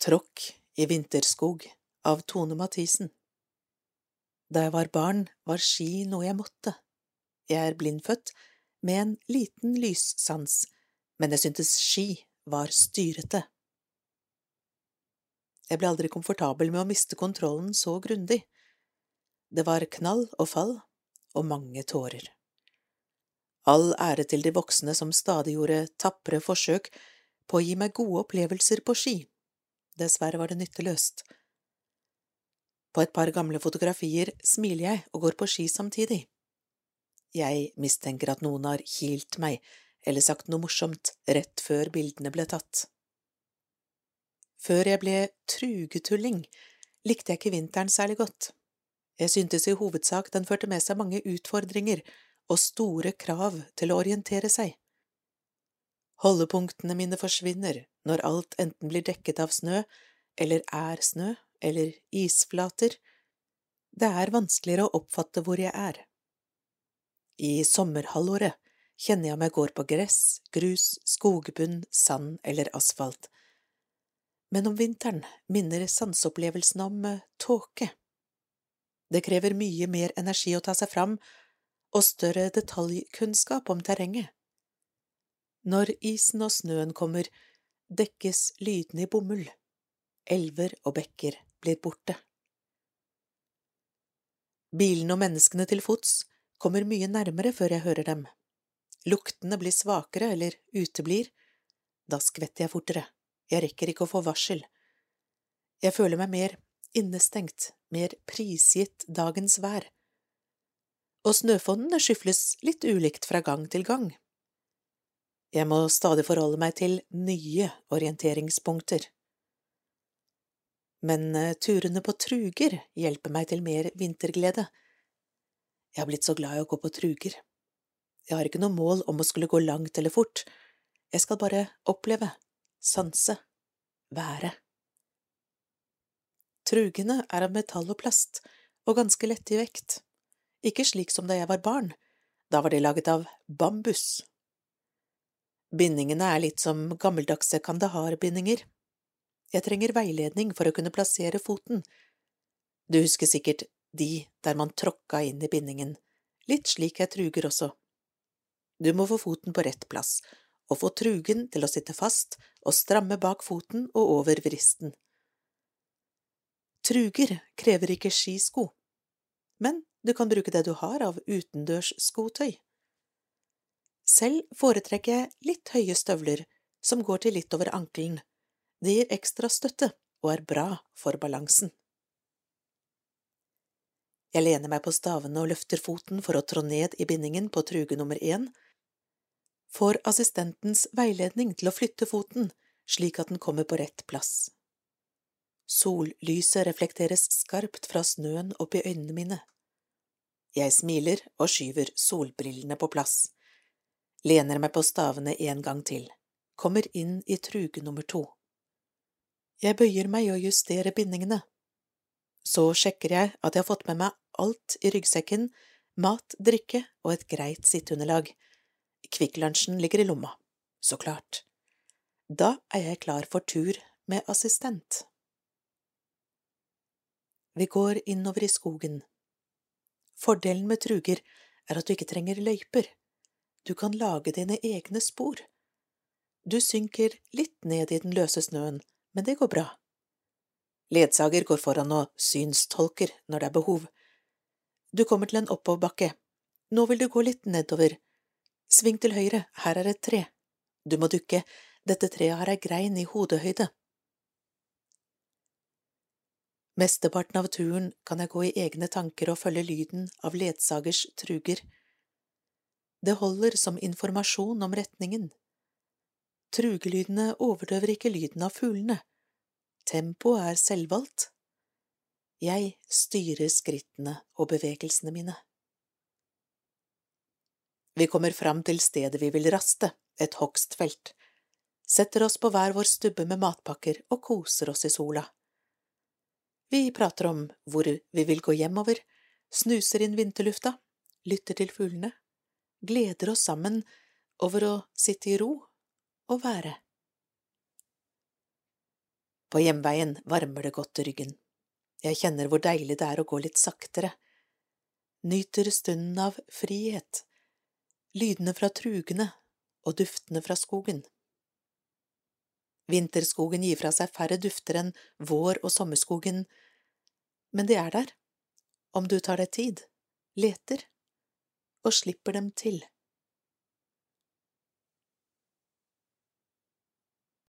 Tråkk i vinterskog av Tone Mathisen Da jeg var barn, var ski noe jeg måtte. Jeg er blindfødt, med en liten lyssans, men jeg syntes ski var styrete. Jeg ble aldri komfortabel med å miste kontrollen så grundig. Det var knall og fall, og mange tårer. All ære til de voksne som stadig gjorde tapre forsøk på å gi meg gode opplevelser på ski. Dessverre var det nytteløst. På et par gamle fotografier smiler jeg og går på ski samtidig. Jeg mistenker at noen har kilt meg eller sagt noe morsomt rett før bildene ble tatt. Før jeg ble trugetulling, likte jeg ikke vinteren særlig godt. Jeg syntes i hovedsak den førte med seg mange utfordringer og store krav til å orientere seg. Holdepunktene mine forsvinner når alt enten blir dekket av snø, eller er snø, eller isflater. Det er vanskeligere å oppfatte hvor jeg er. I sommerhalvåret kjenner jeg om jeg går på gress, grus, skogbunn, sand eller asfalt. Men om vinteren minner sanseopplevelsen om eh, tåke. Det krever mye mer energi å ta seg fram og større detaljkunnskap om terrenget. Når isen og snøen kommer, dekkes lydene i bomull. Elver og bekker blir borte. Bilene og menneskene til fots kommer mye nærmere før jeg hører dem. Luktene blir svakere eller uteblir. Da skvetter jeg fortere. Jeg rekker ikke å få varsel. Jeg føler meg mer innestengt, mer prisgitt dagens vær. Og snøfonnene skyfles litt ulikt fra gang til gang. Jeg må stadig forholde meg til nye orienteringspunkter men eh, turene på truger hjelper meg til mer vinterglede. Jeg har blitt så glad i å gå på truger. Jeg har ikke noe mål om å skulle gå langt eller fort, jeg skal bare oppleve, sanse, være. Trugene er av metall og plast, og ganske lette i vekt, ikke slik som da jeg var barn, da var de laget av bambus. Bindingene er litt som gammeldagse kandahar-bindinger, jeg trenger veiledning for å kunne plassere foten. Du husker sikkert de der man tråkka inn i bindingen, litt slik jeg truger også. Du må få foten på rett plass, og få trugen til å sitte fast og stramme bak foten og over vristen. Truger krever ikke skisko, men du kan bruke det du har av utendørsskotøy. Selv foretrekker jeg litt høye støvler som går til litt over ankelen, det gir ekstra støtte og er bra for balansen. Jeg lener meg på stavene og løfter foten for å trå ned i bindingen på truge nummer én, får assistentens veiledning til å flytte foten slik at den kommer på rett plass. Sollyset reflekteres skarpt fra snøen opp i øynene mine. Jeg smiler og skyver solbrillene på plass, lener meg på stavene en gang til, kommer inn i truge nummer to. Jeg bøyer meg og justerer bindingene. Så sjekker jeg at jeg har fått med meg alt i ryggsekken, mat, drikke og et greit sitteunderlag. Kvikk-lunsjen ligger i lomma, så klart. Da er jeg klar for tur med assistent. Vi går innover i skogen. Fordelen med truger er at du ikke trenger løyper. Du kan lage dine egne spor. Du synker litt ned i den løse snøen, men det går bra. Ledsager går foran og synstolker når det er behov. Du kommer til en oppoverbakke. Nå vil du gå litt nedover. Sving til høyre, her er et tre. Du må dukke, dette treet har ei grein i hodehøyde. Mesteparten av turen kan jeg gå i egne tanker og følge lyden av ledsagers truger. Det holder som informasjon om retningen. Trugelydene overdøver ikke lyden av fuglene. Tempoet er selvvalgt. Jeg styrer skrittene og bevegelsene mine. Vi kommer fram til stedet vi vil raste, et hogstfelt, setter oss på hver vår stubbe med matpakker og koser oss i sola. Vi prater om hvor vi vil gå hjemover, snuser inn vinterlufta, lytter til fuglene, gleder oss sammen over å sitte i ro og være. På hjemveien varmer det godt ryggen. Jeg kjenner hvor deilig det er å gå litt saktere. Nyter stunden av frihet, lydene fra trugene og duftene fra skogen. Vinterskogen gir fra seg færre dufter enn vår- og sommerskogen, men de er der, om du tar deg tid, leter og slipper dem til.